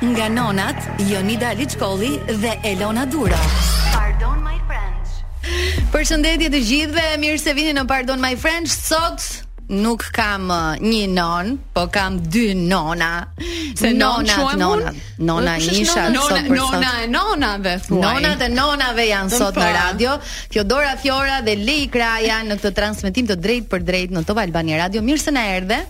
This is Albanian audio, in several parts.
Nga nonat Jonida Liçkolli dhe Elona Duro. Pardon my French. Përshëndetje të gjithëve, mirë se vini në Pardon my French. Sot nuk kam uh, një nonë, po kam dy nona. Se non quajmë nona, unë? nona Kush është Nisha, nona? sot Nona, për sot. nona e nonave thuaj. Nonat e nonave janë Të sot në pa. radio. Fjodora Fjora dhe Lei Kraja në këtë transmetim të drejtpërdrejtë në Top Albania Radio. Mirë se na erdhe.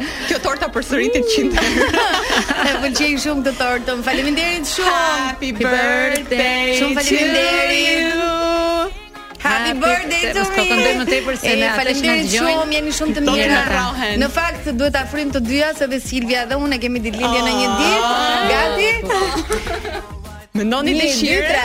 Kjo torta përsëritet 100 herë. E pëlqej shumë këtë tortën. Faleminderit shumë. Happy birthday. Shumë faleminderit. Happy birthday to me. Këndoj më tepër se ne atë që na dëgjojnë. Shumë, jeni shumë të mirë na rrohen. Në fakt duhet ta fryjmë të dyja se dhe Silvia dhe unë kemi ditëlindje në një ditë. Ah. Gati? Mendo një dëshirë.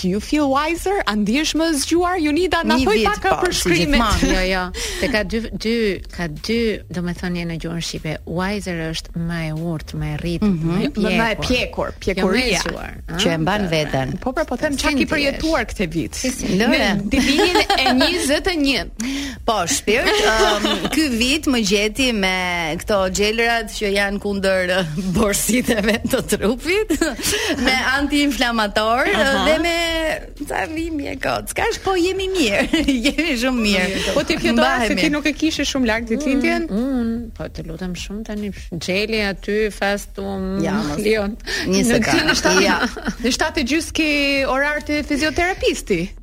Do you feel wiser? A ndihesh më e zgjuar Jonida na thuaj pak po, përshkrimet. Gjithmonë, jo, jo. Te ka dy dy ka dy, domethënie, në gjuhën shqipe. Wiser është më e urtë, më e rritur, mm -hmm. më e pjekur. Më e pjekur, jo, pjekuria. Jo që e mban veten. Po pra, po them çka ki përjetuar këtë vit. Në ditëlindjen e 21. Po, shpirt, um, ky vit më gjeti me këto xhelrat që janë kundër uh, bursiteve të trupit, me antiinflamator uh, dhe me sa vimi e kot. S'ka, është po jemi mirë, jemi shumë mirë. Po ti Fjodorë se ti nuk e kishe shumë larg ditëlindjen? Mm, mm, mm, po të lutem shumë tani xheli aty Fastum ja, Leon. Një sekondë. Në 7 ja. Në 7 e gjys ke orar te fizioterapisti.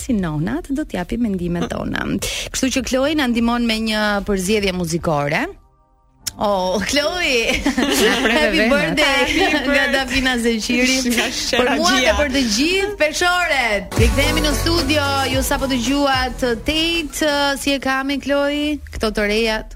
si nonat do të japim mendimet tona. Kështu që Kloi na ndihmon me një përzgjedhje muzikore. Oh, Chloe. Happy birthday. Nga Dafina Zeqiri. Për mua dhe për të gjithë peshoret. Rikthehemi në studio. Ju sapo dëgjuat Tate, si e ka emrin Chloe? Këto të rejat.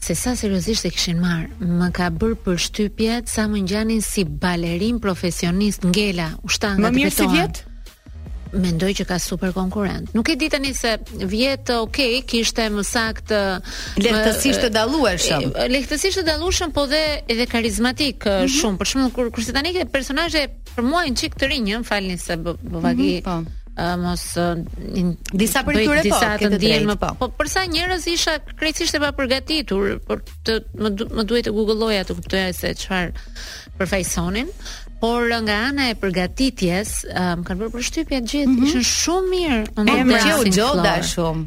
se sa seriozisht e kishin marrë. Më ka bërë përshtypje sa më ngjanin si balerinë profesionistë, ngela, u shtanga të betohem. Më mirë si vjet? mendoj që ka super konkurrentë. Nuk e di tani se vjet ok, kishte më sakt lehtësisht të dallueshëm. Lehtësisht të dallueshëm, po dhe edhe karizmatikë mm -hmm. shumë. Për shembull kur kurse tani ke personazhe Për mua janë çik të rinj, më falni se bëva mm -hmm, po. Uh, mos uh, in, disa prej tyre po, disa të ndihen më po. Po për sa njerëz isha krejtësisht e papërgatitur, por të më, du, më duhej të googloja të kuptoja se çfarë përfaqësonin. Por nga ana e përgatitjes, më kanë bërë përshtypje të gjithë, mm -hmm. ishin shumë mirë. Emra u gjoda shumë.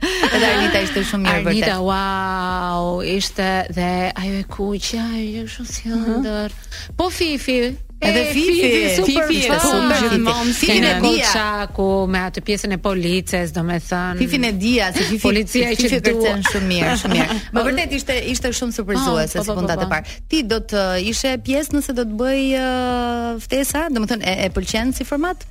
Edhe Arnita ishte shumë mirë vërtet. Arnita, wow, ishte dhe ajo e kuqja, ajo është shumë si ëndër. Po Fifi, Edhe Fifi, super Fifi, po, super Fifi. Gjithmonë si në Kolçaku me atë pjesën e polices, domethënë. Fifi e dia se Fifi policia që Fifi kërcen shumë mirë, shumë mirë. Me vërtet ishte ishte shumë surprizuese ah, po, po, sekonda po, e parë. Ti do të ishe pjesë nëse do të bëhej uh, ftesa, domethënë e, e pëlqen si format?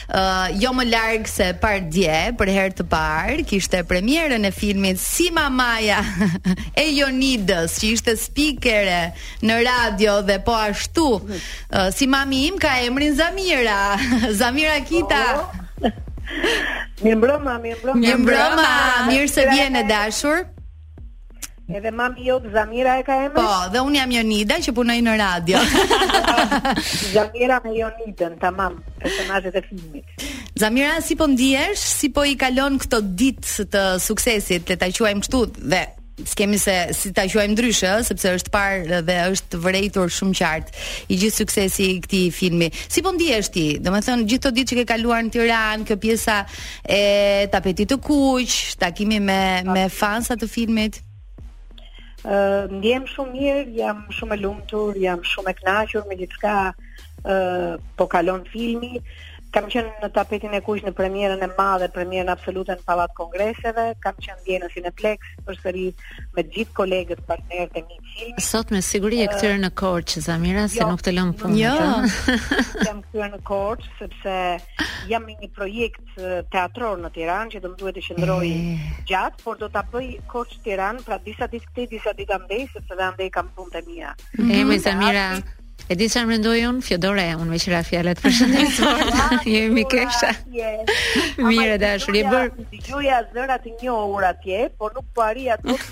jo më larg se pardje për herë të parë kishte premierën e filmit si mamaja e Jonidës që ishte spikere në radio dhe po ashtu uh, si mami im ka emrin Zamira Zamira Kita Mirëmbrëma, mirëmbrëma Mirëmbrëma, mirë se vjen e dashur Edhe mami jot Zamira e ka emrin? Po, dhe un jam Jonida që punoj në radio. Zamira me Jonidën, tamam, personazhet e filmit. Zamira, si po ndihesh? Si po i kalon këto ditë të suksesit, le ta quajmë kështu dhe s'kemi se si ta quajmë ndryshe, sepse është parë dhe është vërejtur shumë qartë i gjithë suksesi i këtij filmi. Si po ndihesh ti? Domethënë gjithë këto ditë që ke kaluar në Tiranë, kjo pjesa E tapetit të kuq, takimi me me fansa të filmit. Ë ndiem shumë mirë, jam shumë e lumtur, jam shumë e kënaqur me gjithçka ë po kalon filmi. Kam qenë në tapetin e kuq në premierën e madhe, premierën absolute në Pallat Kongreseve, kam qenë dje në Cineplex përsëri me të gjithë kolegët partnerët e mi në film. Sot me siguri e kthyer në Korçë Zamira, jo, se nuk të lë puna. Jo. Jam kthyer në Korçë sepse jam në një projekt teatror në Tiranë që do më duhet të qëndroj eh. gjatë, por do ta bëj Korçë Tiranë, pra disa ditë këtej, disa ditë andej, sepse dhe andej kam punë të mia. Mhm. E më sa mira. E di çfarë mendoj un, Fiodore, un me qira fjalët Përshëndetje. Je mi kesha. Mirë dashur, je bër. Dëgjoja zëra të njohur atje, por nuk po arrija të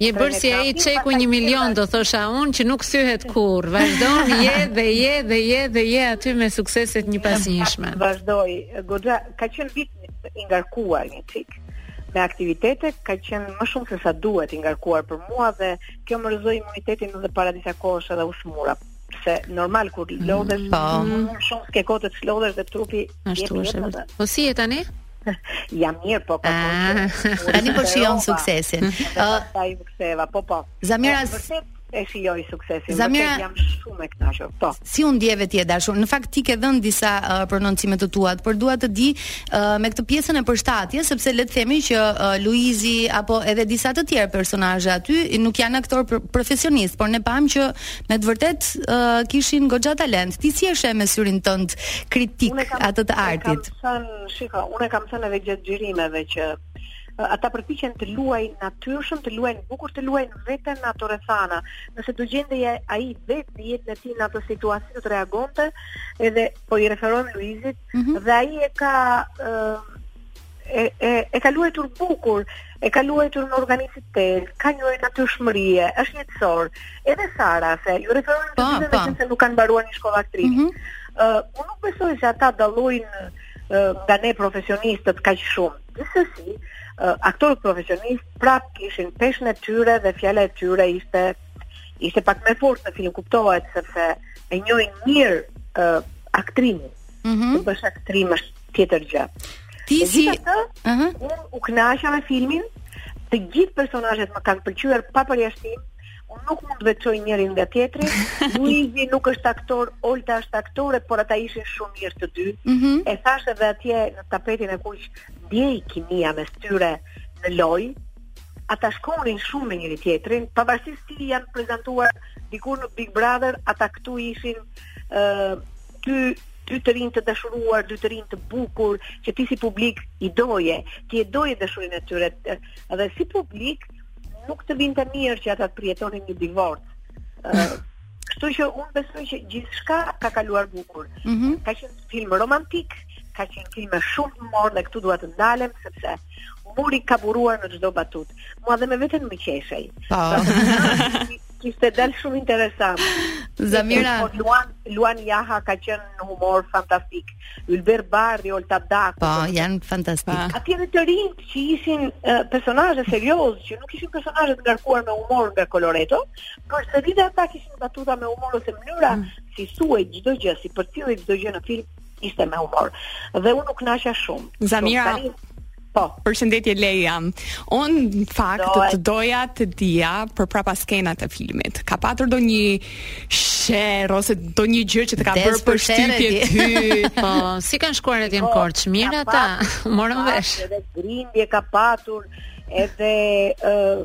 Je bërë si ai çeku një milion do thosha unë që nuk thyhet kurrë. Vazhdon, je dhe je dhe je dhe je aty me sukseset njëpasnjëshme. Vazhdoj, goxha ka qenë vit i ngarkuar një çik me aktivitete ka qenë më shumë se sa duhet i ngarkuar për mua dhe kjo më rëzoi imunitetin edhe para disa kohësh edhe u smura se normal kur mm, lodhesh mm, shumë s'ke kohë të çlodhesh dhe trupi jep jep. Po si je tani? Jam mirë, po ka ah, kohë. Tani po shijon suksesin. Ë, iu riktheva, po po. Zamira vërtet e shijoj suksesin. Zamira jam shumë e kënaqur. Po. Si u ndjeve ti e dashur? Në fakt ti ke dhënë disa uh, prononcime të tua, por dua të di uh, me këtë pjesën e përshtatjes, sepse le të themi që uh, Luizi apo edhe disa të tjerë personazhe aty nuk janë aktor pr profesionist, por ne pamë që me të vërtet uh, kishin goxha talent. Ti si e sheh me syrin tënd kritik atë të artit? Kam Shiko, unë e kam thënë edhe gjatë xhirimeve që ata përpiqen të luajnë natyrshëm, të luajnë bukur, të luajnë veten në ato rrethana. Nëse do gjendej ai vetë në jetën e tij në atë situatë të reagonte, edhe po i referohem Luizit, mm -hmm. dhe ai e ka e e, e ka luajtur bukur. e ka luajtur me organicitet, ka një natyrshmërie, është jetësor. Edhe Sara, se iu referohem të gjithëve që se nuk kanë mbaruar një shkollë aktrimi. Mm -hmm. uh, unë nuk besoj se ata dallojnë uh, nga ne profesionistët kaq shumë. Gjithsesi, uh, aktorët profesionistë prap kishin peshën e tyre dhe fjala e tyre ishte ishte pak më e fortë në film kuptohet sepse e njohin mirë uh, aktrimin. Mm -hmm. Të bësh aktrim është tjetër gjë. Ti si ëh uh -huh. u kënaqa me filmin, të gjithë personazhet më kanë pëlqyer pa përjashtim. Unë nuk mund të veçoj njërin nga tjetri. Luizi nuk është aktor, Olta është aktore, por ata ishin shumë mirë të dy. Mm -hmm. E thashë edhe atje në tapetin e kuq, ndihej kimia mes tyre në lojë. Ata shkonin shumë me njëri tjetrin, pavarësisht si janë prezantuar dikur në Big Brother, ata këtu ishin ë uh, dy dy të rinj të dashuruar, dy të rinj të bukur, që ti si publik i doje, ti e doje dashurinë e tyre dhe si publik nuk të vinte mirë që ata të përjetonin një divorc. Kështu që unë besoj që gjithçka ka kaluar bukur. Mm -hmm. Ka qenë film romantik, ka qenë film me shumë humor dhe këtu dua të ndalem sepse Humori ka buruar në çdo batutë. Mua dhe me veten më qeshej. Po. Kishte dalë shumë interesant. Zamira po, Luan Luan Jaha ka qenë në humor fantastik. Ylber Bardhi, Olta Daku. Po, janë fantastikë. Ata edhe të rinjtë që ishin uh, personazhe seriozë, që nuk ishin personazhe të ngarkuar me humor nga koloriti, por sërish ata kishin batuta me humor ose mënyra mm. si thuhej çdo gjë, si përcillej çdo gjë në film, ishte me humor. Dhe unë u kënaqa shumë. Zamira, tani, Po. Përshëndetje Lejam. Unë në fakt do të doja të dija për prapaskenat e filmit. Ka patur ndonjë sherr ose ndonjë gjë që të ka bërë përshtypje ty. po, si kanë shkuar atje në po, Korçë? Mirë ata. Morën vesh. Edhe grindje ka patur edhe uh,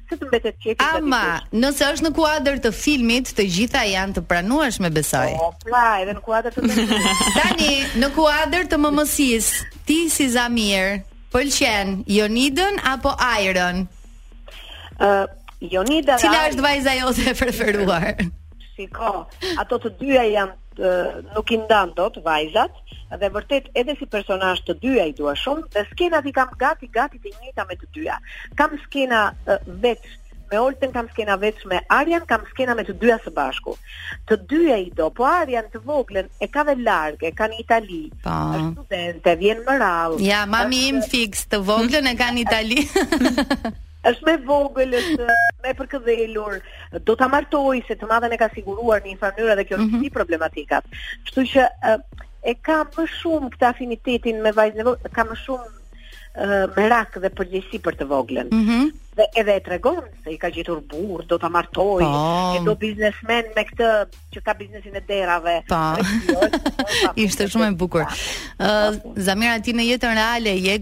se të mbetet qejfi te dikush. Ama, nëse është në kuadër të filmit, të gjitha janë të pranueshme, besoj. Po, pra, edhe në kuadër të filmit. Tani, në kuadër të mëmësisë, ti si Zamirë, pëlqen Jonidën apo Ajrën? Uh, Jonida dhe Cila është vajza jote e preferuar? Shiko, ato të dyja janë nuk i ndan dot vajzat. dhe vërtet edhe si personazh të dyja i dua shumë dhe skenat i kam gati gati të njëjta me të dyja. Kam skena uh, veç me Oltën kam skena veç me Arjan, kam skena me të dyja së bashku. Të dyja i do, po Arjan të voglën e ka dhe larg, e ka në Itali. Po. Është studente, vjen më rrallë. Ja, mami im fiks të voglën e ka në Itali. është më e vogël, është më e përkëdhelur, do ta martojë se të madhen e ka siguruar në një farë mënyrë dhe kjo është mm -hmm. problematika. Kështu që e ka më shumë këtë afinitetin me vajzën e vogël, ka më shumë merak dhe përgjegjësi për të voglën. Mm -hmm. Dhe edhe e tregon se i ka gjetur burrë, do ta martojë, pa. Po. e do biznesmen me këtë që ka biznesin e derrave. Po. Ishte shumë e bukur. Ë uh, Zamira ti në jetën reale je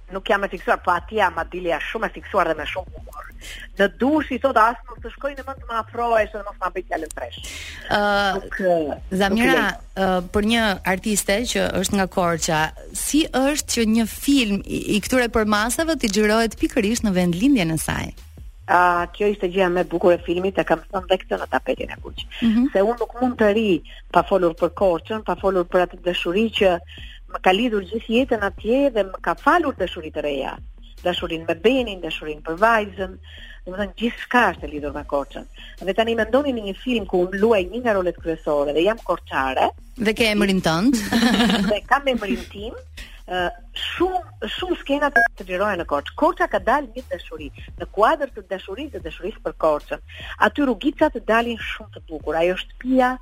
nuk jam e fiksuar, po atje jam Adilja shumë e fiksuar dhe me shumë humor. Në dush i thotë as mos të shkojë në mend të më afrohesh dhe mos ma bëj fjalën tresh. Ë uh, Zamira uh, për një artiste që është nga Korça, si është që një film i, i këtyre përmasave të xhirohet pikërisht në vendlindjen e saj? A uh, kjo ishte gjëja më e bukur e filmit, e kam thënë dhe këtë në tapetin e kuq. Mm -hmm. Se unë nuk mund të rri pa folur për Korçën, pa folur për atë dashuri që Më ka lidhur gjithë jetën atje dhe më ka falur dashuri të reja. Dashurinë me Benin, dashurinë për vajzën, domethënë gjithçka është e lidhur me Korçën. Dhe tani mendoni në një film ku unë luaj një nga rolet kryesore dhe jam korçare. Dhe ke emrin tënd. dhe kam emrin tim, shumë shumë skena të të xhirohen në Korçë. Korça ka dalë një dashuri në kuadër të dashurisë dhe dashurisë për Korçën. Aty rrugicat dalin shumë bukur. Ajo shtëpia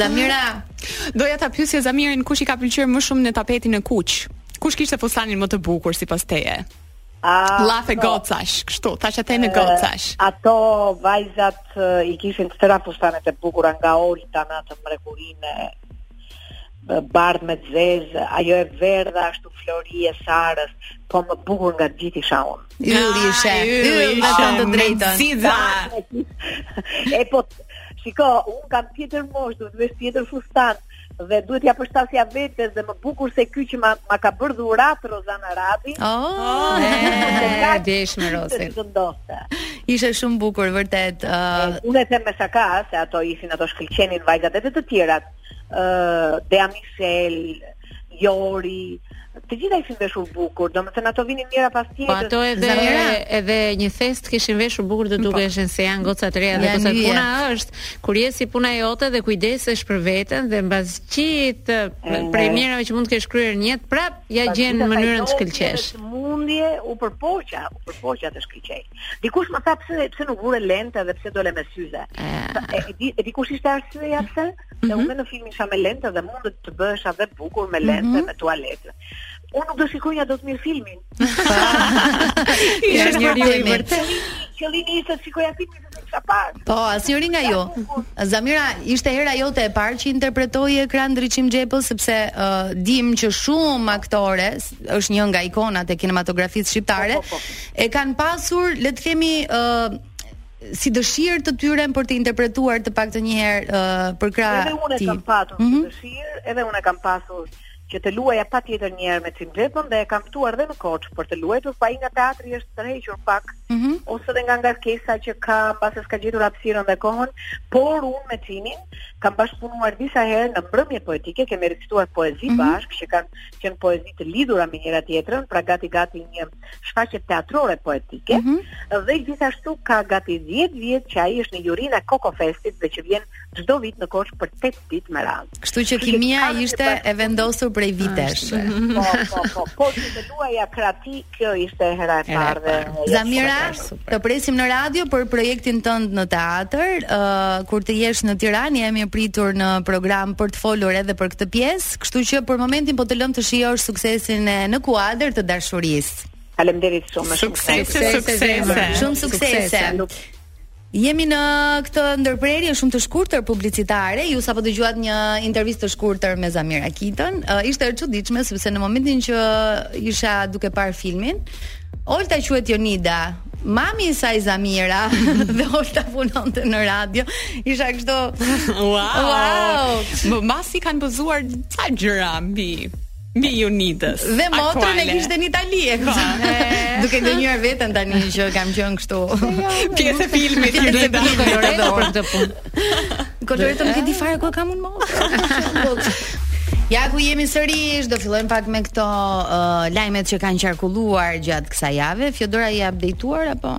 Zamira, doja ta pyesja Zamirën kush i ka pëlqyer më shumë në tapetin e kuq. Kush kishte fustanin më të bukur sipas teje? Llafe gocash, kështu, tash atë në gocash. Ato vajzat i kishin të tëra fustanet e bukura nga Olta në atë mrekullinë bardhë me të zezë, ajo e verdha ashtu flori e Sarës, po më bukur nga të gjithë isha unë. Ylli ishe, ylli me thënë të drejtën. Si dha. e po, shiko, unë kam tjetër moshë, duhet veshur tjetër fustan, dhe duhet t'ia përshtasja vetes dhe më bukur se ky që ma, ma ka bërë dhuratë Rozana Radi. Oh, oh e, desh me Rosin. Ishe shumë bukur, vërtet. Uh... Unë e them me shaka, se ato ishin, ato shkëlqenin vajzat edhe të tjerat, uh, Dea Mishel, Jori, të gjitha ishin veshur bukur, domethënë ato vinin njëra pas tjetrës. Po ato edhe Zamira. edhe një thes të kishin veshur bukur do po. dukeshin se janë goca të reja dhe goca puna është kur je si puna jote dhe kujdesesh për veten dhe mbas gjithë premierave që mund të kesh kryer një jetë prapë ia gjen mënyrën të shkëlqesh. Mundje u përpoqa, u përpoqa të shkëlqesh. Dikush më tha pse pse nuk vure lente dhe pse dole me syze. E, di, e di kush ishte arsyeja pse? Mm -hmm. Se mhm. unë në filmin isha me lente dhe mund të bëhesha dhe bukur me lente, mm -hmm. me tualet. Unë nuk do shikoja dot mirë filmin. Ishte njëri i vërtetë. Qëllimi ishte të shikoja filmin Ka parë. Po, asnjëri nga ju. Zamira, ishte hera jote e parë që interpretoje krah Ndriçim Xhepës sepse uh, dim që shumë aktore, është një nga ikonat e kinematografisë shqiptare, po, po, po. e kanë pasur, le të themi, uh, si dëshirë të tyre për të interpretuar të paktën një herë uh, për krah. Edhe unë kam pasur mm -hmm. dëshirë, edhe unë kam pasur që të luaja patjetër një herë me Tim Xhepën dhe e kam ftuar dhe në Korçë për të luajtur, por nga teatri është tërhequr pak mm -hmm. ose dhe nga ngarkesa që ka pas s'ka gjetur hapësirën dhe kohën, por unë me Timin kam bashkëpunuar disa herë në mbrëmje poetike, kemi recituar poezi mm -hmm. bashkë që kanë qenë poezi të lidhura me njëra tjetrën, pra gati gati një shfaqje teatrore poetike mm -hmm. dhe gjithashtu ka gati 10 vjet që ai është në jurinë e Koko Festit dhe që vjen çdo vit në Korçë për ditë me radhë. Kështu që kimia ishte e vendosur prej vitesh. Po, po, po, po, të luaja krah tij, kjo ishte hera e parë dhe po. Zamira, të presim në radio për projektin tënd në teatër. Uh, kur të jesh në Tiranë, je e mirëpritur në program për të folur edhe për këtë pjesë, kështu që për momentin po të lëm të shijosh suksesin e "Në kuadër të dashurisë". Faleminderit shumë, shumë suksese, suksese, suksese. Shumë suksese. Jemi në këtë ndërprerje shumë të shkurtër publicitare. Ju sapo dëgjuat një intervistë të shkurtër me Zamira Kitën. Uh, ishte e çuditshme sepse në momentin që isha duke parë filmin, Olta quhet Jonida, mami i saj Zamira dhe Olta punonte në radio. Isha kështu. Wow. wow. Më, mos i kanë bazuar ca gjëra mbi mbi Jonidën. Dhe motrën e kishte në Itali e ka. Po. Duke gënjyer veten tani që kam qenë kështu. Pjesë e filmit i rëndë për koloretë për këtë punë. Koloretë nuk e di fare ku kam unë motrë. Ja ku jemi sërish, do fillojmë pak me këto uh, lajmet që kanë qarkulluar gjatë kësaj jave. Fjodora i updateuar apo?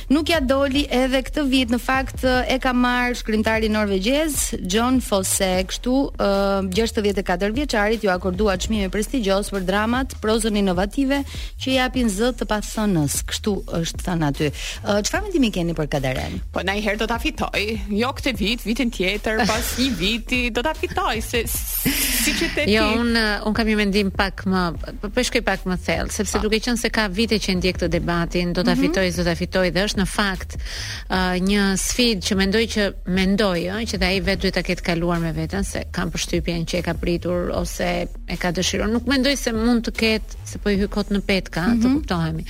Nuk ia doli edhe këtë vit, në fakt e ka marrë shkrimtari norvegjez Jon Fosse, kështu ë 64 vjeçarit iu akordua çmimi prestigjioz për dramat, prozën inovative që i japin zë të pathënës, kështu është thënë aty. Çfarë mendimi keni për Kadarenë? Po ndonjëherë do ta fitojë, jo këtë vit, vitin tjetër, pas një viti do ta fitojë se Si që te jo, ti? Jo, unë un kam një mendim pak më, po, po shkoj pak më thellë, sepse pa. duke qenë se ka vite që e ndjek këtë debatin, do ta mm -hmm. fitojë, s'do ta fitojë dhe është në fakt uh, një sfidë që mendoj që mendoj, ëh, që dhe ai vetë duhet ta ketë kaluar me veten se kam përshtypjen që e ka pritur ose e ka dëshiruar. Nuk mendoj se mund të ketë se po i hy kot në petka, mm -hmm. të mhm. kuptohemi.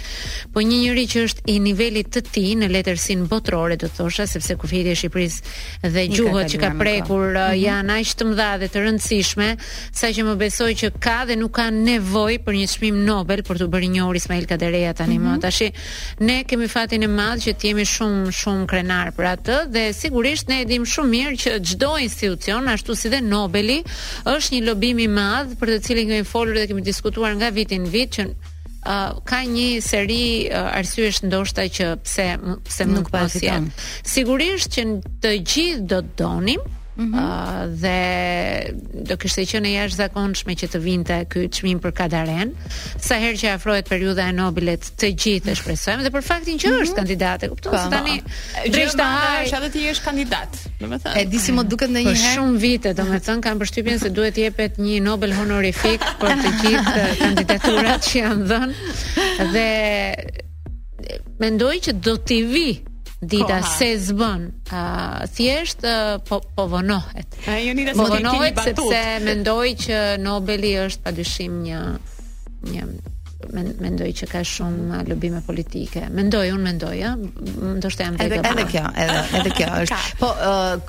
Po një njeri që është i nivelit të tij në letërsinë botërore do thosha, sepse kufijtë e Shqipërisë dhe gjuhët që ka prekur mm -hmm. janë aq të mëdha dhe të rëndësishme, saqë më besoj që ka dhe nuk ka nevojë për një çmim Nobel për t'u bërë i njohur Ismail Kadereja tani mm -hmm. më mhm. tash. Ne kemi fatin e madh që të jemi shumë shumë krenarë për atë dhe sigurisht ne e dimë shumë mirë që çdo institucion ashtu si dhe Nobeli është një lobim i madh për të cilin kemi folur dhe kemi diskutuar nga viti në vit që Uh, ka një seri uh, arsyesh ndoshta që pse pse nuk pasiet. Sigurisht që të gjithë do të donim, Mm -hmm. uh, dhe do kishte qenë e jashtëzakonshme që të vinte ky çmim për Kadaren. Sa herë që afrohet periudha e Nobelit, të gjithë e shpresojmë dhe për faktin që mm -hmm. është mhm. kandidat, kupton se po, tani po. drejta është edhe ti je kandidat. Domethënë, e di si më duket ndonjëherë. Për shumë vite, domethënë kam përshtypjen se duhet të jepet një Nobel honorifik për të gjithë kandidaturat që janë dhënë dhe mendoj që do t'i vijë dita Koha. se s'bën uh, thjesht uh, po, po vonohet po vonohet sepse mendoj që Nobeli është pa dyshim një një mendoj që ka shumë uh, lobime politike. Mendoj, unë mendoj, ë, ndoshta jam edhe edhe kjo, edhe edhe kjo është. Po, uh,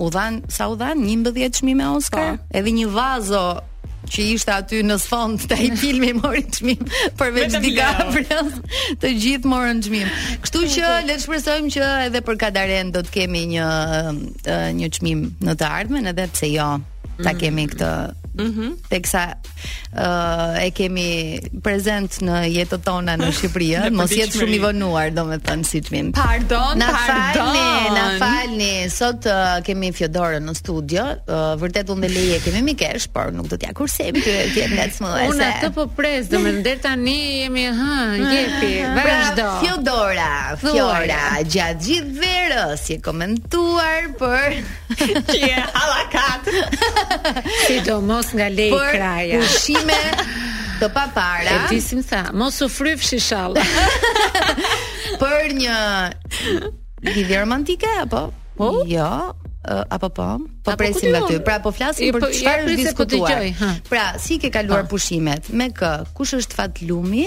u dhanë sa u dhanë 11 çmime Oscar, po. edhe një vazo që ishte aty në sfond te ai filmi mori çmim përveç DiCaprio. Të gjithë morën çmim. Kështu që le të shpresojmë që edhe për Kadarenë do të kemi një një çmim në të ardhmen edhe pse jo ta mm. kemi këtë mm -hmm. teksa uh, e kemi prezent në jetët tona në Shqipëri, eh? mos jetë shumë i vonuar, domethënë si çmim. Pardon, na pardon. Falni, na falni. Sot uh, kemi Fjodorën në studio. Uh, vërtet unë dhe Lei e kemi mikeshë, por nuk do t'ia kursemi ty ti e ngat më ose. Unë atë po pres, domethënë deri tani jemi ha, jepi, pra, vazhdo. Pra, Fjodora, Fjodora, gjatë gjithë verës je komentuar për Ti je halakat. Sidomos nga Lei Për Kraja. pushime të papara. E di si m'sa, mos u fryfsh inshallah. për një lidhje romantike apo? Po. Jo, ë, apo po? Po Apo ku presim ti nga unë? ty. Pra po flasim I, për po, ja, çfarë është prit se po diskutuar. dëgjoj, ha. pra, si ke kaluar Ah. pushimet? Me kë? Kush është fatlumi?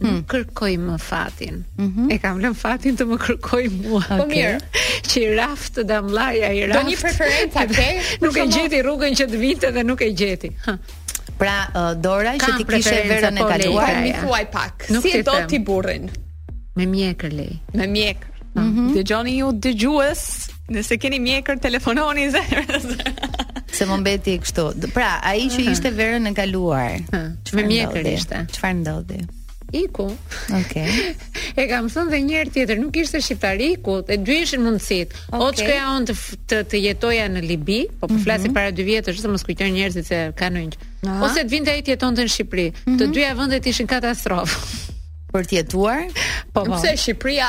Nuk hmm. kërkoj më fatin. Mm -hmm. E kam lënë fatin të më kërkojë mua. Okay. Po mirë. Që i raftë damllaja, i raftë. Ndonjë preferencë a ke? Nuk e gjeti rrugën që të vinte dhe nuk e gjeti. Ha. Pra, uh, Dora, që ti kishe verën e po, kaluar. Më thuaj pak, nuk si e do ti burrin? Me mjekër, Lei. Me mjekër. Mm -hmm. Dëgjoni ju dëgjues, Nëse keni mjekër, telefononi zë. Se më mbeti kështu. Pra, ai që mhm. ishte verën e kaluar. Me mjekër ishte. Çfarë ndodhi? Iku. Okej. Okay. e kam thënë dhe një herë tjetër, nuk ishte shqiptar iku, se dy ishin mundësit. Okay. Që ja unë të, të të jetoja në Libi, po po flasim mm -hmm. para dy vjetësh, se mos kujtojnë njerëzit se kanë një. Ose të vinte ai të jetonte në Shqipëri. Mm -hmm. Të mhm. dyja vendet ishin katastrofë. Për të jetuar? Po, po. Pse Shqipëria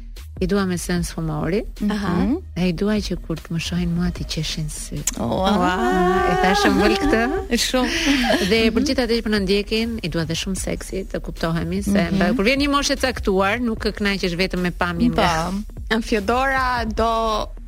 I dua me sens humori. Aha. Mm -hmm. I dua që kur të më shohin mua të qeshin sytë. Wow. E thashë me vol këtë. Shumë. dhe mm -hmm. për gjithë ata që po na ndjekin, i dua dhe shumë seksi, të kuptohemi se mm -hmm. kur vjen një moshë e caktuar, nuk kënaqesh vetëm me pamjen. Po. Fjodora do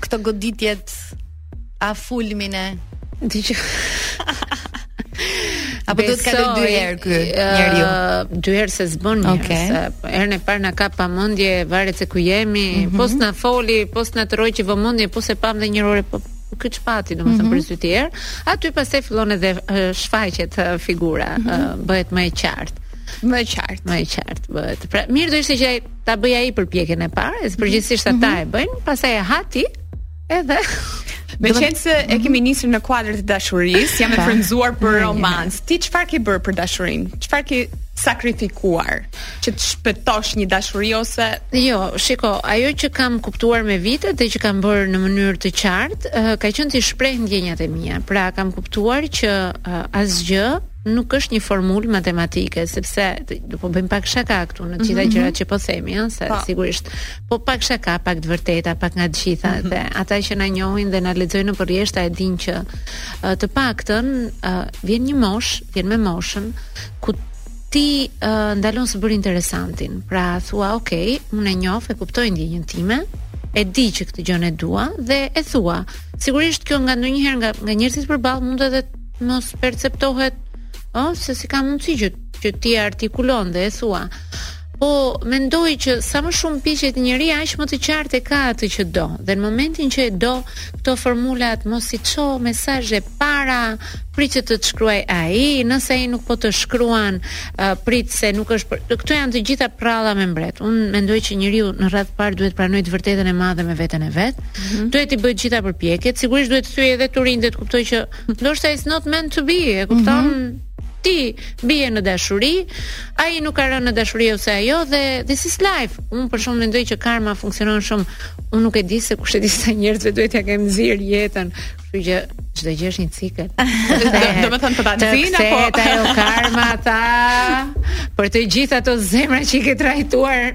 këto goditjet a fulmine. Ti që Apo duhet të kaloj dy herë ky njeriu. Dy herë se s'bën një, okay. se herën e parë na ka pa mendje, varet se ku jemi, mm -hmm. po s'na foli, po s'na tregoi vëmendje, po s'e pamë dhe një herë po ky ç'pati domethënë mm -hmm. për sy të tjerë, aty pastaj fillon edhe shfaqet figura, mm -hmm. bëhet më e qartë. më e qartë. Më e qartë bëhet. Pra, mirë do ishte që ai ta bëjë ai përpjekjen e parë, e përgjithësisht ata mhm. e bëjnë, pastaj e ha ti edhe Meqenëse e kemi nisur në kuadër të dashurisë, jam e frymëzuar për romancë. Ti çfarë ke bërë për dashurinë? Çfarë ke sakrifikuar që të shpëtosh një dashuri ose jo shiko ajo që kam kuptuar me vite dhe që kam bërë në mënyrë të qartë eh, ka qenë të shpreh ndjenjat e mia pra kam kuptuar që eh, asgjë nuk është një formulë matematike, sepse do po bëjmë pak shaka këtu në të gjitha mm -hmm. gjërat mhm. që po themi, ëh, se pa. Po. sigurisht. Po pak shaka, pak të vërteta, pak nga të gjitha mm -hmm. dhe ata që na njohin dhe na lexojnë nëpër rreshta e dinë që uh, të paktën uh, vjen një moshë, vjen me moshën ku ti uh, ndalon së bëri interesantin. Pra thua, ok, unë e njoh, e kuptoj ndjenjën time, e di që këtë gjën e dua dhe e thua. Sigurisht kjo ndonjëherë nga nga njerëzit përballë mund edhe mos perceptohet ë se si ka mundësi që që ti artikulon dhe e thua. Po mendoj që sa më shumë piqet njeriu, aq më të qartë e ka atë që do. Dhe në momentin që e do, këto formulat mos i ço mesazh e para, prit që të të shkruaj ai, nëse ai nuk po të shkruan, uh, prit se nuk është për... këto janë të gjitha prralla me mbret. Unë mendoj që njeriu në radhë të parë duhet t'pranojë të vërtetën e madhe me veten e vet. Mm -hmm. Duhet të bëjë gjitha përpjekjet, sigurisht duhet të thyejë edhe turinjtë, të kuptojë që Ndoshta it's not meant to be, e kupton? Mm -hmm ti bie në dashuri, ai nuk ka rënë në dashuri ose ajo dhe this is life. Un për shaka mendoj që karma funksionon shumë. Un nuk e di se kush e di sa njerëzve duhet t'ia kem nxirë jetën. Kështu që çdo gjë është një cikël. Do të thotë të ta nxin apo të karma ty për të gjithë ato zemra që i ke trajtuar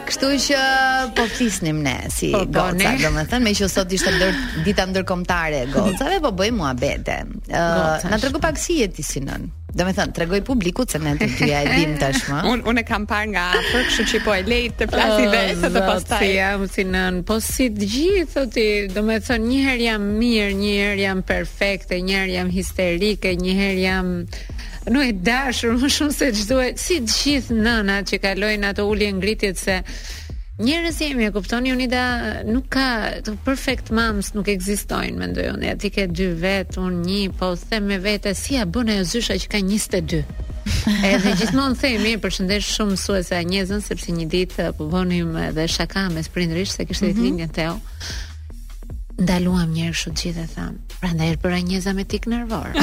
Kështu që po flisnim ne si po, po goca, ne... domethënë meqë sot ishte ndër- dita ndërkombëtare e gocave, po bëjmë muhabete. Uh, na trego pak si jeti si nënë. Domethënë, tregoji publikut se ne të dyja e dimë tashmë. Unë unë e kam parë nga afër, kështu që po e lë të flasi oh, vetë dhe pastaj. Si jam si nënë, po si të gjithë ti, domethënë, një herë jam mirë, një herë jam perfekte, një herë jam histerike, një herë jam Nënë e dashur, më shumë se ç'duhet, si të gjithë nënat që kalojnë ato ulje ngritjet se njerëz jemi, e kupton Jonida, nuk ka the perfect moms nuk ekzistojnë, mendoj unë. Ja ti ke dy vetë, unë një, po them me vete si ja bën ajo zysha që ka 22. Edhe gjithmonë themi, përshëndes shumë mësuese Anjezën sepse një ditë po bënim edhe shaka mes prindërish se kishte mm -hmm. ditëlindjen Teo. ndaluam njëherë kështu gjithë dhe thamë, prandaj është bërë Anjeza me tik nervor.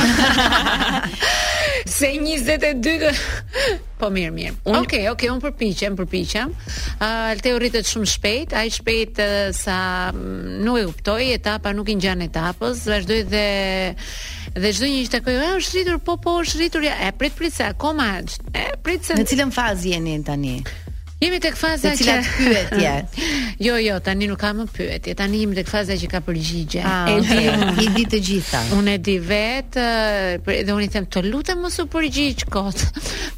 Se 22 Po mirë, mirë. Okej, okej, okay, okay, unë përpiqem, përpiqem. Uh, Alteo rritet shumë shpejt, aq shpejt uh, sa mm, nuk e kuptoj, etapa nuk i ngjan etapës, vazhdon dhe dhe çdo njeri që takoj, "A është rritur? Po, po, është rritur." Ja, e prit prit se akoma e prit se Në cilën fazë jeni tani? Jemi tek faza që cilat pyetje. jo, jo, tani nuk ka më pyetje. Tani jemi tek faza që ka përgjigje. Ah, e di, i di të gjitha. Unë e di vetë, dhe unë i them të lutem mos u përgjigj kot.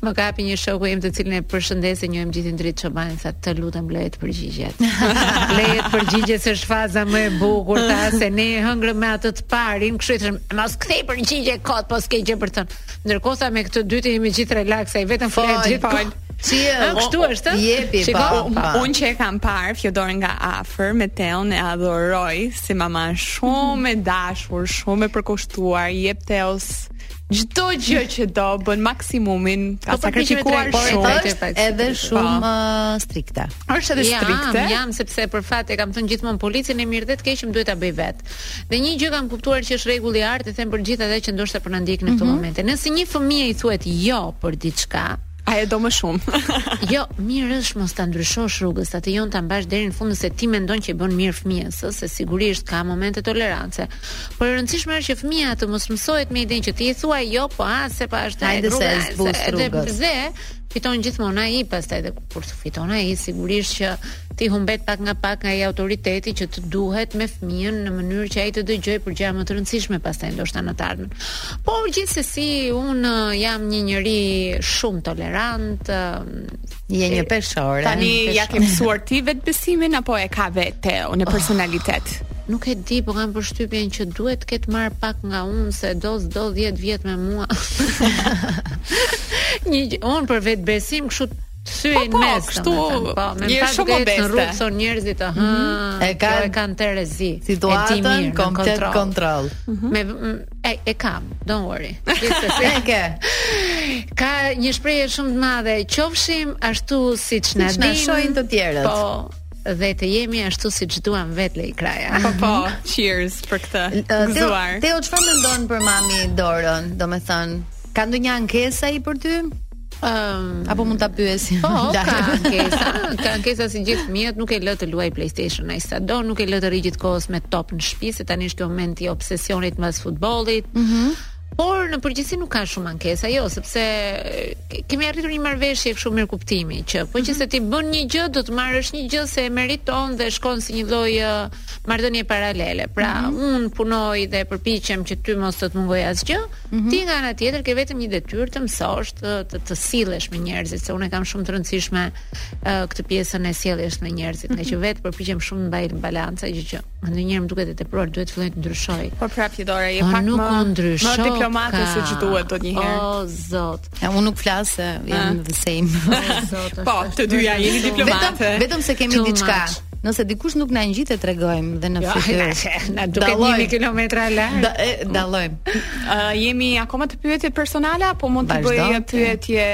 më kapi një shoku im të cilin e përshëndes, e njohim gjithë Endrit Çoban, tha të lutem lëje të përgjigjet. lëje të përgjigjet se është faza më e bukur tha se ne hëngrëm me atë të parin, kështu i them, mos kthej përgjigje kot, po s'ke gjë për të. Ndërkohë me këtë të dytin jemi gjithë relax, ai vetëm flet po, gjithë. Si e ah, kështu është? Jepi pa. Po, po, po. Unë që e kam parë Fjodorën nga afër me Teon e adhuroj si mama shumë e dashur, shumë e përkushtuar, i jep Teos çdo gjë që do bën maksimumin ka po, sakrifikuar por është edhe po. shumë po. Uh, strikte është edhe strikte jam, jam sepse për fat e kam thënë gjithmonë policin e mirë dhe të keq më duhet ta bëj vetë dhe një gjë kam kuptuar që është rregulli i artë e them për gjithë ata që ndoshta po na ndjekin në këtë mm -hmm. moment nëse një fëmijë i thuhet jo për diçka A e do më shumë? jo, mirë është mos ta ndryshosh rrugës, atë jo-në ta mbash deri në fund nëse ti mendon që i bën mirë fëmijës, ëh, se sigurisht ka momente tolerance. Por e rëndësishme është që fëmija të mos mësohet me idenë që ti i thua jo, po hajde se është ai rruga. Hajde se zbutet rrugës. Dhe fiton gjithmonë ai, pastaj edhe kur fiton ai sigurisht që Ti humbet pak nga pak nga ai autoriteti që të duhet me fëmijën në mënyrë që ai të të dëgjojë për gjëra më të rëndësishme pastaj ndoshta në të ardhmen. Por gjithsesi unë jam një njeri shumë tolerant, je një peshore. Tani ja ke mësuar ti vetëbesimin apo e ka vetë Teo në oh. personalitet? Oh. Nuk e di, po kam përshtypjen që duhet të ketë marrë pak nga unë se do s'do 10 vjet me mua. një unë për vetëbesim kështu Sy në mes, kështu, po, me fal shumë të në rrugë shohin njerëzit, ha. Mhm. E ka e kanë terezi. Situatën komplet kontroll. Mhm. Me e, e kam, don't worry. Gjithsesi e ke. Ka një shprehje shumë të madhe, qofshim ashtu siç na din. Siç shohin të tjerët. Po, dhe të jemi ashtu siç duam vetë lej kraja. Po, po, cheers për këtë. Gëzuar. Teo, çfarë mendon për mami Doron, domethënë? Ka ndonjë ankesë ai për ty? Um, Apo mund ta pyesim. Po, oh, ka ankesa, ka ankesa si gjithë fëmijët, nuk e lë të luaj PlayStation ai sa do, nuk e lë të rri gjithë kohës me top në shtëpi, se tani është ky moment i obsesionit mbas futbollit. Mhm. Mm Por në përgjithësi nuk ka shumë ankesa, jo, sepse kemi arritur një marrëveshje kështu mirëkuptimi që po qe mhm. se ti bën një gjë, do të marrësh një gjë se e meriton dhe shkon si një lloj marrëdhënie paralele. Pra, mm -hmm. unë punoj dhe përpiqem që ty mos të të mungojë asgjë. Mm -hmm. Ti nga ana tjetër ke vetëm një detyrë të mësosh të të, të sillesh me njerëzit, se unë e kam shumë të rëndësishme uh, këtë pjesën e sjelljes me njerëzit, mm -hmm. nga që mhm. vetë përpiqem shumë të mbaj balanca gjë që ndonjëherë më duket e tepruar, duhet të filloj të ndryshoj. Po prapë ti Dora, je po pak nuk më ndryshoj. Më diplomate se ç'duhet ndonjë herë. O zot. Ja, unë nuk flas se jam ah. the same. Po, të dyja jeni diplomate. Vetëm vetëm se kemi diçka. Nëse dikush nuk na ngjit e tregojmë dhe në jo, fytyrë. Na duket 1000 kilometra larg. Da, dallojmë. Uh, jemi akoma te pyetjet personale apo mund të bëj një pyetje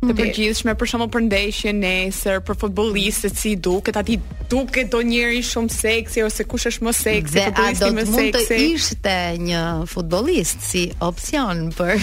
të mm. përgjithshme për shembull për ndeshjen nesër, për futbollistët si duket, a ty duket ndonjëri shumë seksi ose kush është më seksi, dhe a do të mund të ishte një futbollist si opsion për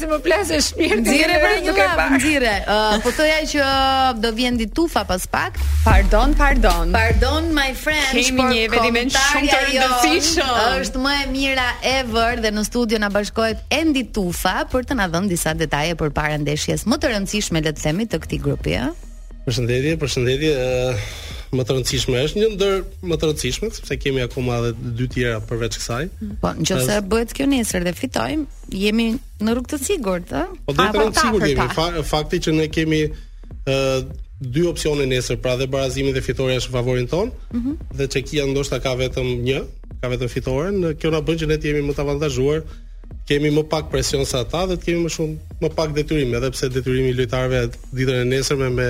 Se më plase shpirtin Nxirre për një llapë Nxirre uh, Po thuaj që do vijë Endi Tufa pas pak Pardon, pardon Pardon, my friend Kemi një eveniment shumë të rëndësishëm është më e mira ever Dhe në studio na bashkohet Endi Tufa Për të na dhënë disa detaje për parandeshjes Më të rëndësishme le të themi të këtij grupi eh? Përshëndetje, përshëndetje uh, Më të rëndësishme është një ndër më të rëndësishme Sepse kemi akoma dhe dy të tjera përveç kësaj Po, në qoftë se bëhet kjo nesër dhe fitojmë jemi në rrugë të sigurt, ë? Po në rrugë të sigurt jemi. Fa, fakti që ne kemi ë uh, dy opsione nesër, pra dhe barazimi dhe fitorja është në favorin tonë, mm -hmm. dhe Çekia ndoshta ka vetëm një, ka vetëm fitoren, kjo na bën që ne të jemi më të avantazhuar, të kemi më pak presion se ata dhe të kemi më shumë më pak detyrim, edhe pse detyrimi i lojtarëve ditën e nesërme me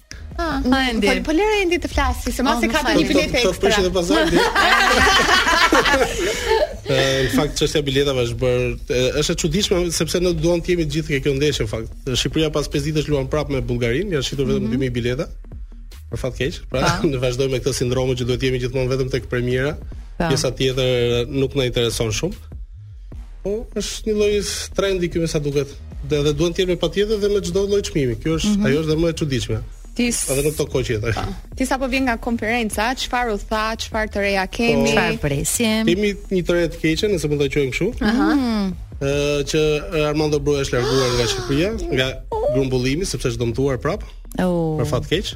Ah, po, Endi. Po lëre Endi të flasi, se mbase oh, ka dhe një biletë ekstra. Po prishet pazari. Në fakt, çështja e biletave është bërë, është e çuditshme, sepse ne duam të jemi të gjithë te kjo ndeshje, në fakt. Shqipëria pas 5 ditësh luan prapë me Bullgarinë, janë shitur vetëm 2.000 mhm. bileta. Për fat keq, pra pa. Po. ne vazhdojmë me këtë sindromë që duhet të jemi gjithmonë vetëm tek premiera. Pa. Po. Pjesa tjetër nuk na intereson shumë. Po, është një lloj trendi me sa duket. Dhe edhe duan të jenë me patjetër dhe me çdo lloj çmimi. Kjo është, mm -hmm. ajo është dhe më e çuditshme. Ti edhe në këto kohë që jetojmë. Po. Ti sapo vjen nga konferenca, çfarë u tha, çfarë të reja kemi? Po. Çfarë presim? Kemi një të re të keqe, nëse mund ta quajmë kështu. Aha. Mm. Ëh, që Armando Broja është larguar nga Shqipëria, nga grumbullimi sepse është dëmtuar prap. Oh. Për fat keq.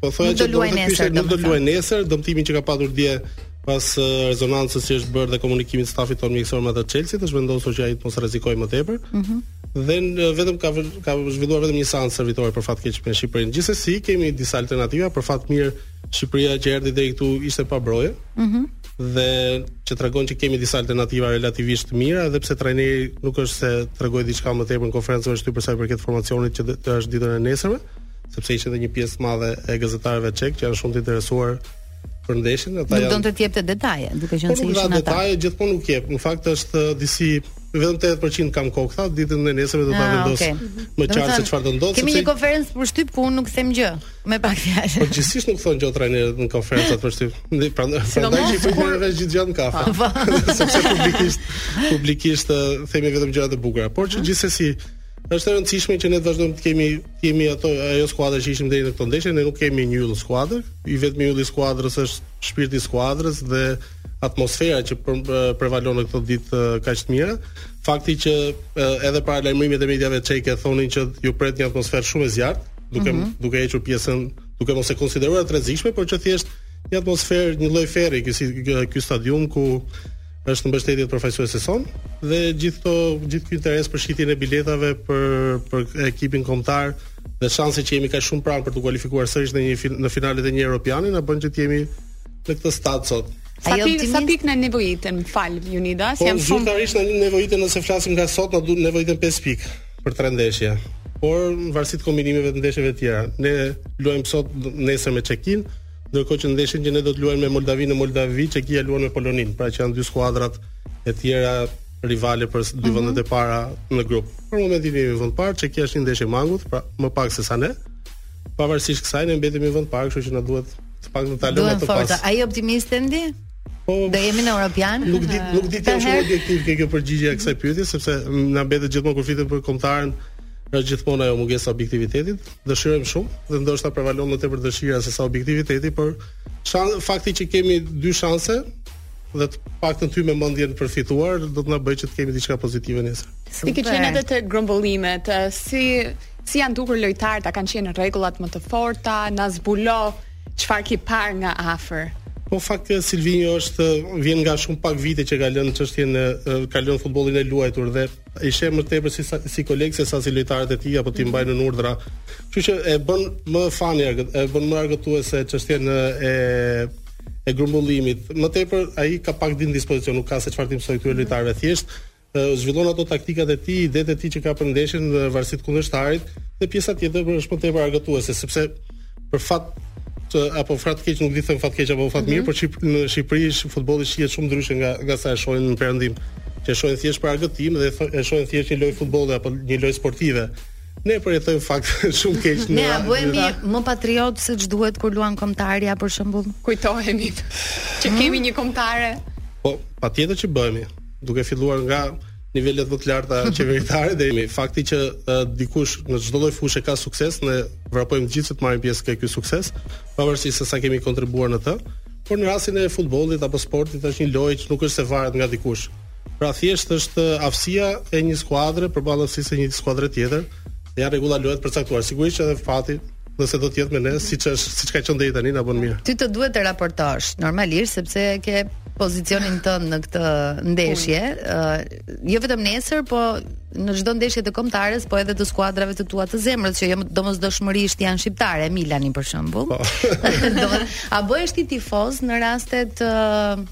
Po thoja që do të kishte nuk do luaj nesër, dëmtimin që ka patur dje pas rezonancës që është bërë dhe komunikimit të stafit tonë mjekësor me atë të Chelsea, është vendosur që ai të mos rrezikojë më tepër. Ëh. Mm dhe në, vetëm ka ka zhvilluar vetëm një seancë stërvitore për fat keq me Shqipërinë. Gjithsesi kemi disa alternativa për fat mirë Shqipëria që erdhi deri këtu ishte pa Brojën. Ëh. Mm dhe që tregon që kemi disa alternativa relativisht të mira edhe pse trajneri nuk është se tregoi diçka më tepër në konferencën e shtypit për sa i përket formacionit që është ditën e nesërme. sepse ishte edhe një pjesë e madhe e gazetarëve çekë që janë shumë të interesuar për ndeshjen, ata janë. Nuk donte të jepte detaje, duke qenë po, se ishin ata. Nuk detaje, gjithmonë nuk jep. Në fakt është uh, disi vetëm 80% kam në kokë tha, ditën e nesërme do ta ah, vendos ah, okay. më qartë se çfarë do ndodhë. Kemi sepse... një konferencë për shtyp ku unë nuk them gjë, me pak fjalë. Po gjithsesi nuk thonë gjë trajnerët në konferencat për shtyp. Ndaj prandaj prandaj që po merr vesh gjithë gjërat në kafe. Ah, po. sepse publikisht publikisht uh, themi vetëm gjëra të bukura, por që gjithsesi Është e rëndësishme që ne të vazhdojmë të jemi të jemi ato ajo skuadër që ishim deri në këtë ndeshje, ne nuk kemi një yll në skuadër. I vetmi yll i skuadrës është shpirti i skuadrës dhe atmosfera që prevalon në këto ditë kaq të mira. Fakti që edhe paralajmërimet e mediave çeke thonin që ju pret një atmosferë shumë e zjarrtë, duke mm -hmm. duke hequr pjesën, duke mos e konsideruar të rrezikshme, por që thjesht një atmosferë, një lloj ferri, ky si ky stadium ku Është në mbështetje të përfaqësueses sonë dhe gjithë këto gjithë ky interes për shitjen e biletave për për ekipin kombëtar dhe shansi që jemi kaq shumë pranë për t'u kualifikuar sërish në një në finalet e një europiani na bën që të jemi në këtë stad sot. Sa Ajo pikë, sa pikë na nevojiten, më fal Unida, po, jam shumë zyrtarisht na nevojiten nëse flasim nga sot, na duhet nevojiten 5 pikë për tre ndeshje. Por në varësi të kombinimeve të ndeshjeve të tjera. Ne luajmë sot nesër me Çekinë, Ndërkohë që ndeshjen që ne do të luajmë me Moldavinë në Moldavi, Çekia luan me Poloninë, pra që janë dy skuadrat e tjera rivale për dy mhm. vendet e para në grup. Për momentin jemi në vend të parë, Çekia është një ndeshje mangut, pra më pak se sa ne. Pavarësisht kësaj ne mbetemi në vend të parë, kështu që na duhet të paktën ta lëmë atë pas. Duhet A je optimist Endi? Po, do jemi në Europian. Nuk di nuk di të jem objektiv ke kjo përgjigje e kësaj pyetje, sepse na mbetet gjithmonë kur flitet për kombëtaren, është gjithmonë ajo mungesa e objektivitetit. Dëshirojmë shumë dhe ndoshta prevalon më tepër dëshira se sa objektiviteti, por s'ka fakti që kemi dy shanse dhe të paktën të hyjmë me mendjen për të fituar do të na bëjë që të kemi diçka pozitive nesër. Si ke qenë edhe te grumbullimet, si si janë dukur lojtarët, a kanë qenë rregullat më të forta, na zbulo çfarë ke parë nga afër? Po fakt që Silvinho është vjen nga shumë pak vite që ka lënë çështjen e ka lënë futbollin e luajtur dhe i sheh më tepër si si koleg se sa si lojtarët e tij apo t'i mbajë nën urdhra. Kështu që e bën më fani e bën më argëtuese çështjen e e grumbullimit. Më tepër ai ka pak ditë në dispozicion, nuk ka se çfarë t'i mësojë këtyre lojtarëve thjesht zhvillon ato taktikat e tij, idetë e tij që ka për ndeshjen në varësi të kundërshtarit dhe pjesa tjetër është më tepër argëtuese sepse Për fat apo fat keq nuk di të them fat keq apo fat mm -hmm. mirë, mhm. por Shqip, në Shqipëri futbolli shihet shumë ndryshe nga nga sa e shohin në perëndim. Që e shohin thjesht për argëtim dhe e shohin thjesht një lojë futbolli apo një lojë sportive. Ne e përjetojmë fakt shumë keq në. Ne bëhemi më patriotë se ç'duhet kur luan kombëtarja për shembull. Kujtohemi që hmm? kemi një kombëtare. Po, patjetër që bëhemi. Duke filluar nga nivelet më të larta qeveritare dhe me fakti që uh, dikush në çdo lloj fushe ka sukses, ne vrapojmë të gjithë që të marrim pjesë te ky sukses, pavarësisht se sa kemi kontribuar në të. Por në rastin e futbollit apo sportit është një lojë që nuk është se varet nga dikush. Pra thjesht është aftësia e një skuadre përballë aftësisë së një skuadre tjetër, dhe janë rregulla loje të përcaktuara. Sigurisht që edhe fati Nëse do të jetë me ne, siç është, siç ka qenë deri tani na bën mirë. Ty të duhet të raportosh normalisht sepse ke pozicionin tënd në këtë ndeshje, uh, jo vetëm nesër, po në çdo ndeshje të kombëtares, po edhe të skuadrave të tua të zemrës që jo domosdoshmërisht janë shqiptare, Milani për shembull. Po. a bëhesh ti tifoz në rastet uh,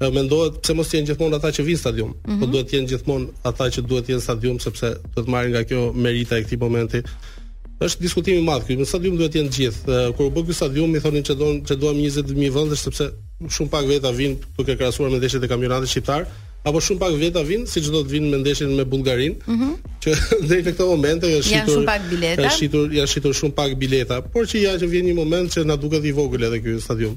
Mendohet pse mos janë gjithmonë ata që vijnë në stadium, mm -hmm. po duhet të jenë gjithmonë ata që duhet të jenë në stadium sepse do të marrin nga kjo merita e këtij momenti. Është diskutim i madh ky. Në stadium duhet të jenë të gjithë. Kur u bë ky stadium, i thonin që ç'e duam 20000 vendesh sepse shumë pak veta vijnë duke krahasuar me ndeshjet e kampionatit shqiptar apo shumë pak veta vin, siç do të vinë me ndeshjen me Bullgarinë, mm -hmm. që deri në këtë moment janë shitur janë shumë pak bileta. Janë shitur, janë shitur shumë pak bileta, por që ja që vjen një moment që na duket i vogël edhe ky stadium.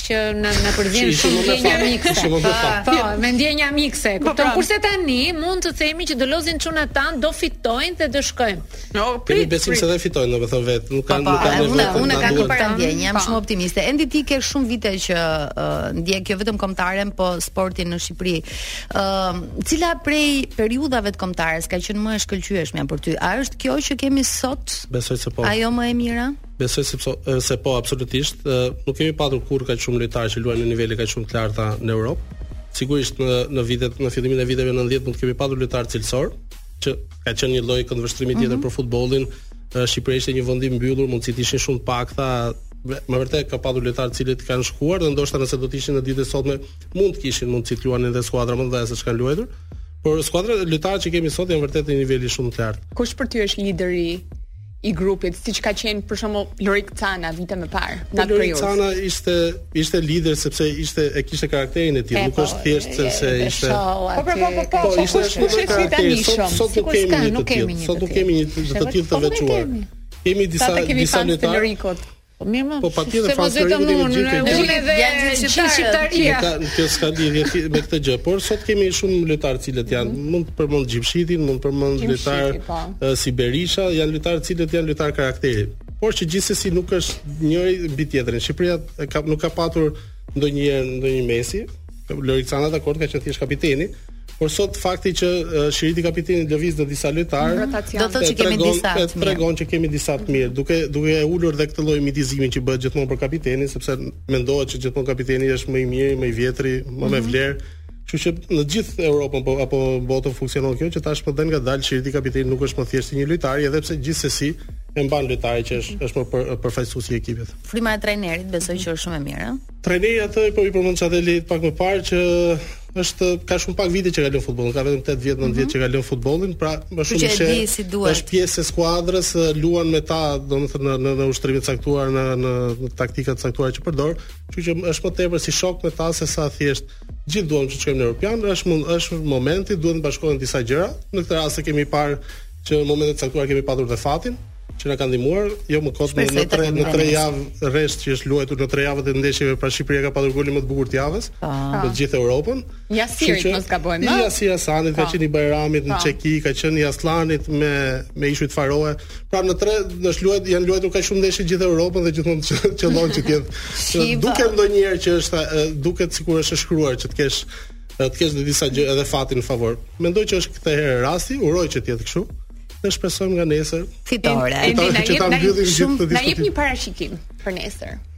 që na na përzien shumë ndjenja mikse. Po, me ndjenja mikse. Po, pra. kurse tani mund të themi që do lozin çunat tanë, do fitojnë dhe do shkojnë. Jo, prit, prit. besim se do fitojnë, domethënë vetë, nuk kanë nuk kanë nevojë. Unë unë kam një parandjenjë, jam shumë optimiste. Endi ti ke shumë vite që ndjek jo vetëm kombëtaren, po sportin në Shqipëri. Ëm, cila prej periudhave të kombëtares ka qenë më e shkëlqyeshmja për ty? A është kjo që kemi sot? Besoj se po. Ajo më e mira? Besoj se po, se po absolutisht, nuk kemi patur kurrë kaq shumë lojtarë që luajnë në nivele kaq shumë të larta në Europë. Sigurisht në në vitet në fillimin e viteve 90 mund të kemi patur lojtarë cilësorë që ka qenë një lloj këndvështrimi tjetër mm -hmm. për futbollin. Shqipëria ishte një vend i mbyllur, mundësitë ishin shumë të pakta, me vërtet ka patur lojtarë të cilët kanë shkuar dhe ndoshta nëse do të ishin në ditët e sotme mund të kishin mundësi të luanin edhe skuadra më të mëdha se ç'kanë luajtur. Por skuadra, lojtarët që kemi sot janë vërtet në nivel shumë të lartë. Kush për ty është lideri i grupit, siç ka qenë për shembull Lorik Cana vite më parë. Po Lorik Cana ishte ishte lider sepse ishte e kishte karakterin e tij, nuk po, është thjesht se se ishte. Po po po po, po, po ishte shumë i karakterit. Sot nuk kemi një të tillë. Sot nuk kemi një të tillë të veçuar. Kemi disa disa lojtarë. Po mirë më, po, po patjetër fashëri do të jetë gjithë këtë gjë. Dhe janë gjithë shqiptaria. Ka kjo s'ka lidhje me këtë gjë, por sot kemi shumë lojtarë të cilët janë mhm. mund të përmend Xhimshitin, mund të përmend lojtarë po. si Berisha, janë lojtarë të cilët janë lojtarë karakteri. Por që gjithsesi nuk është njëri mbi tjetrin. Shqipëria ka nuk ka patur ndonjëherë ndonjë Mesi. Lorik Cana dakord ka qenë thjesht kapiteni, por sot fakti që shiriti i kapitenit lëviz në disa lojtarë do të thotë që kemi disa të mirë. Tregon që kemi disa të mirë, duke duke e ulur dhe këtë lloj mitizimi që bëhet gjithmonë për kapitenin, sepse mendohet që gjithmonë kapiteni është më i miri, më i vjetri, më me mhm. vlerë. Kështu që në gjithë Europën po apo botën funksionon kjo që tashmë dalëngadalë shiriti i kapitenit nuk është më thjesht i një lojtari, edhe pse gjithsesi e mban lojtari që është është më për, përfaqësues i ekipit. Fryma e trajnerit besoj që është shumë e mirë. Trajneri atë po e përmend Çapeli pak më parë që është ka shumë pak vite që ka lënë futbollin, ka vetëm 8 vjet, 9 vjet mhm. që ka lënë futbollin, pra më shumë se është pjesë e skuadrës, luan me ta, domethënë në në, në ushtrime të caktuar, në në taktika të caktuara që përdor, Kështu që është më tepër si shok me ta se sa thjesht gjithë duam të shkojmë në Europian, është mund, është momenti, duhet të bashkohen disa gjëra. Në këtë rast e kemi parë që në momente të caktuara kemi patur dhe fatin që na ka ndihmuar, jo më kot në në tre në tre javë rresht që është luajtur në tre javët e ndeshjeve pra Shqipëria ka patur golin më të bukur të javës po. në të gjithë Europën. Jasirit mos gaboj. Jasir Asanit ka po. qenë i Bajramit në po. Çeki, ka qenë i Asllanit me me Ishujt Faroe. Pra në tre do të luajë janë luajtur kaq shumë ndeshje gjithë Europën dhe gjithmonë që qëllon që të jetë. Duket ndonjëherë që është duket sikur është shkruar që të kesh të kesh dhe disa gjë edhe fatin në favor. Mendoj që është këtë herë rasti, uroj që të jetë kështu. Ne shpresojmë nga nesër fitore. Fitore që ta mbyllim gjithë këtë diskutimin. Na jep një parashikim për nesër.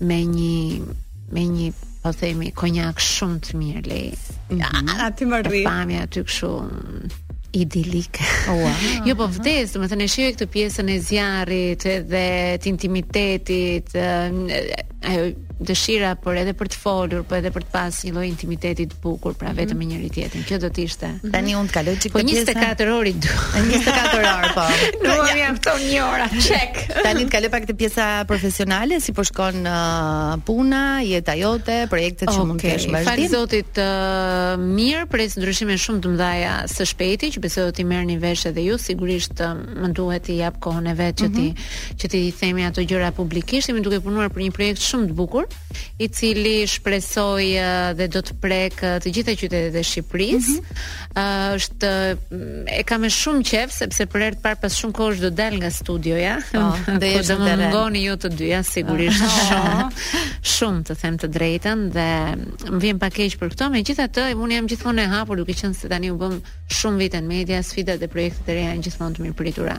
me një me një po themi konjak shumë të mirë le. Mm -hmm. Aty më rri. Pamja aty kështu idilik. Oh, wow. jo, po vdes, domethënë e shoh këtë pjesën e zjarrit dhe të intimitetit, ajo dëshira por edhe për të folur, po edhe për të pas një lloj intimiteti bukur pra mhm. vetëm me njëri tjetrin. Kjo do të ishte. Mhm. Tani unë të kaloj çik po te pjesa. Po 24 orë dy. 24 orë po. Nuk më dalin këto një orë. Çek. Tani të kaloj pak te pjesa profesionale, si po shkon uh, puna, jeta jote, projektet që mund të kesh më Fal Zotit uh, mirë, pres ndryshime shumë të mëdha së shpejti, që besoj do t'i merrni vesh edhe ju, sigurisht uh, më duhet t'i jap kohën e vet që ti mhm. që t'i themi ato gjëra publikisht, jemi duke punuar për një projekt shumë të bukur. i cili shpresoj dhe do të prekë të gjitha qytetet e Shqipërisë. Mm -hmm. Është e kam me shumë qejf sepse për herë të parë pas shumë kohësh do dal nga studioja. Oh, do jesh në terren. Do mungoni ju të dyja sigurisht oh. shumë. Shumë të them të drejtën dhe më vjen pak keq për këtë, megjithatë unë jam gjithmonë e hapur duke qenë se tani u bëm shumë vite në media, sfidat dhe projektet e reja janë gjithmonë të mirëpritura.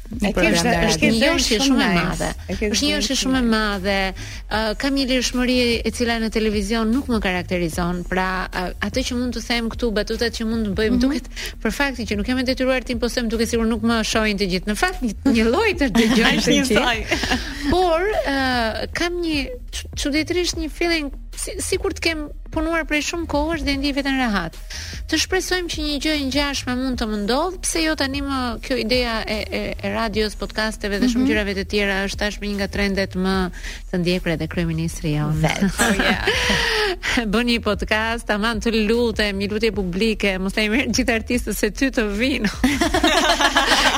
Një program në radio. Është një joshje shumë e madhe. Është një joshje shumë e madhe. Uh, kam një lirshmëri e cila në televizion nuk më karakterizon. Pra, uh, atë që mund të them këtu, batutat që mund të bëjmë mm -hmm. duket për faktin që nuk jam e detyruar të impozohem duket sikur nuk më shohin të gjithë. Në fakt një, një lloj të dëgjojnë të gjithë. Por, uh, kam një çuditërisht një feeling Si, sikur të kem punuar prej shumë kohësh dhe ndjej veten rehat. Të shpresojmë që një gjë e ngjashme mund të më ndodhë, pse jo tanimë kjo ideja e, e, e radios, podcasteve dhe shumë mm -hmm. gjërave të tjera është tashmë një nga trendet më të ndjekura edhe kryeministri jonë. Vet. Oh, yeah. Bën një podcast, aman të lutem, një lutje publike, mos i merr gjithë artistët se ty të vijnë.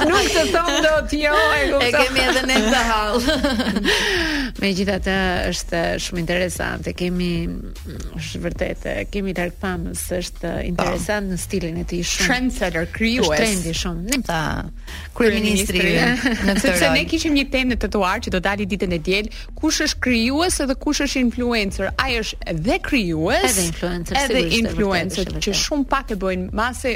Nuk të thonë dot jo, e kuptoj. E kemi edhe ne këtë hall. Megjithatë është Shumë interesante, kemi është vërtet, kemi parë pamjet, është interesant në stilin e tij shumë. Trendsetter krijues. Është trendi shumë. Ne ta kryeministri në këtë rol. Sepse ne kishim një temë në trotuar që do dali ditën e diel, kush është krijues dhe kush është influencer? Ai është dhe krijues, edhe influencer, edhe influencer që shumë pak e bëjnë, mase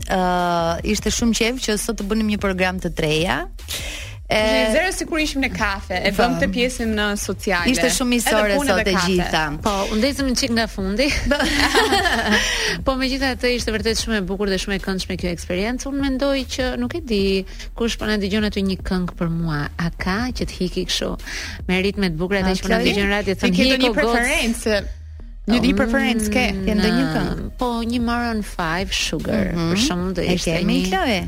Uh, ishte shumë qejf që sot të bënim një program të treja Ishte një zero sikur ishim në kafe, e bëm të pjesën në sociale. Ishte shumë isore sot e gjitha. Po, u ndezëm një çik nga fundi. po megjithatë ishte vërtet shumë e bukur dhe shumë e këndshme kjo eksperiencë. Unë mendoj që nuk e di kush po na dëgjon aty një këngë për mua. A ka që të iki kështu me ritme të bukura dhe që po na dëgjon radio të iki. Ti ke një preferencë? Ndonjë preferencë ke, ke ndonjë këngë? Po një Maroon 5 Sugar, mm -hmm. për shembull do ishte një. E kemi Chloe.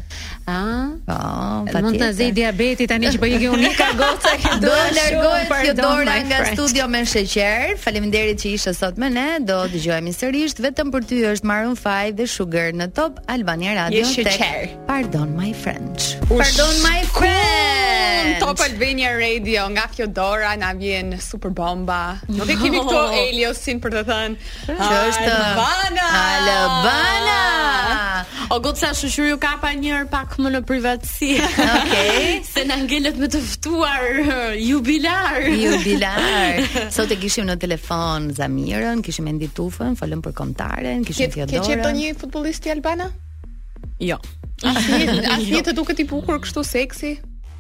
Ah, po, patjetër. Mund të zë diabeti tani që po ik unë nga goca që do të largohet si dora nga friend. studio me sheqer. Faleminderit që ishe sot me ne. Do dëgjohemi sërish. Vetëm për ty është Maroon 5 dhe Sugar në Top Albania Radio. Je sheqer. Pardon my French. Pardon my French. Top Albania Radio nga Fjodora na vjen super bomba. Nuk e kemi këto oh. Eliosin për të thënë. Që është Albana. Albana. O goca shyqyr ju kam pa një herë pak më në privatësi. Okej. Okay. Se na ngelet me të ftuar uh, jubilar. Jubilar. Sot e kishim në telefon Zamirën, kishim Endi Tufën, folëm për kombëtaren, kishim Fjodorën. Ke qejf ndonjë futbollist ti Albana? Jo. Asnjë s'të duket i bukur kështu seksi?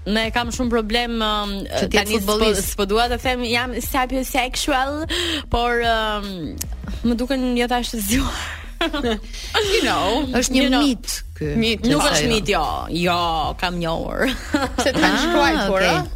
Unë e kam shumë problem um, që të jetë futbollist. S'po dua të them jam sapiosexual Por um, më duken jo dhe aq të zgjuar You know është një you know, mit, ky, mit Nuk është mit jo Jo kam njohur Se të kanë shkruaj ah, por okay.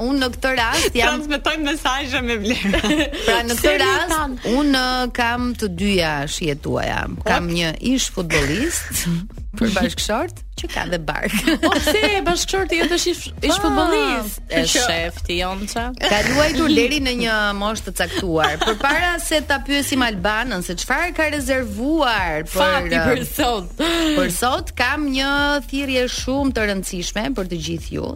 Unë në këtë rast jam, transmetojmë mesazhe me vlerë. pra në këtë rast unë kam të dyja shijet tuaja. Kam një ish futbollist për bashkëshort që ka dhe bark. Po pse e bashkëshorti jot është ish ah, futbollist? E sheh ti Jonca. Ka luajtur deri në një moshë të caktuar. Përpara se ta pyesim Albanën se çfarë ka rezervuar Përputhen për um, sot. Për sot kam një thirrje shumë të rëndësishme për të gjithë ju.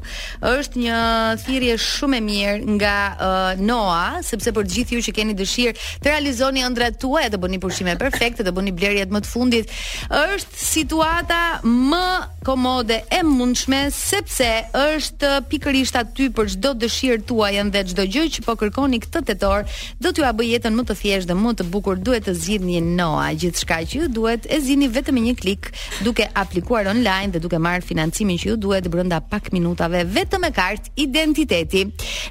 Është një thirrje shumë e mirë nga uh, Noa, sepse për të gjithë ju që keni dëshirë të realizoni ëndrrat tuaja, të bëni pushime perfekte, të bëni blerjet më të fundit, është situata më komode e mundshme sepse është pikërisht aty për çdo dëshirë tuajën dhe çdo gjë që po kërkoni këtë tetor, do t'jua bëjë jetën më të thjeshtë dhe më të bukur. Duhet të zgjidhni Noa, gjithçka që ju duhet e zini vetëm me një klik. duke aplikuar online dhe duke marrë financimin që ju duhet brenda pak minutave vetëm me kartë identiteti.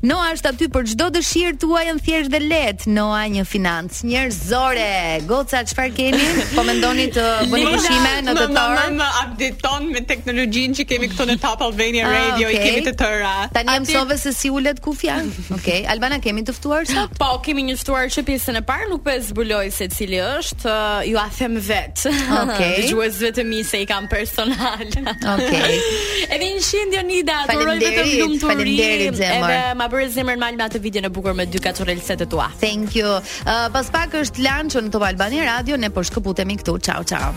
Noa është aty për çdo dëshirë tuajën thjesht dhe lehtë. Noa një financë njerëzore. Goca çfarë keni? Po mendoni të bëni pushime në tetor? Na update-on me teknologjinë që kemi këtu në Top Albania ah, Radio, i kemi të tëra. Tani mësove se si ulet kufja. Okej, okay. Albana kemi të ftuar sot? Po, kemi një të ftuar që pjesën e parë nuk po e zbuloj se cili është, uh, jua them vet. Okej. Okay. Dëgjojeni vetë se i kam personal. Okej. Okay. Edhe një qind vjeçe Jonida, të uroj vetëm lumturi. Faleminderit zemër. Edhe ma bëre zemrën mal me atë videon e bukur me dy katrorelet të tua. Thank you. Uh, pas pak është lunch-i në Top Albania Radio, ne po shkëputemi këtu. Ciao, ciao.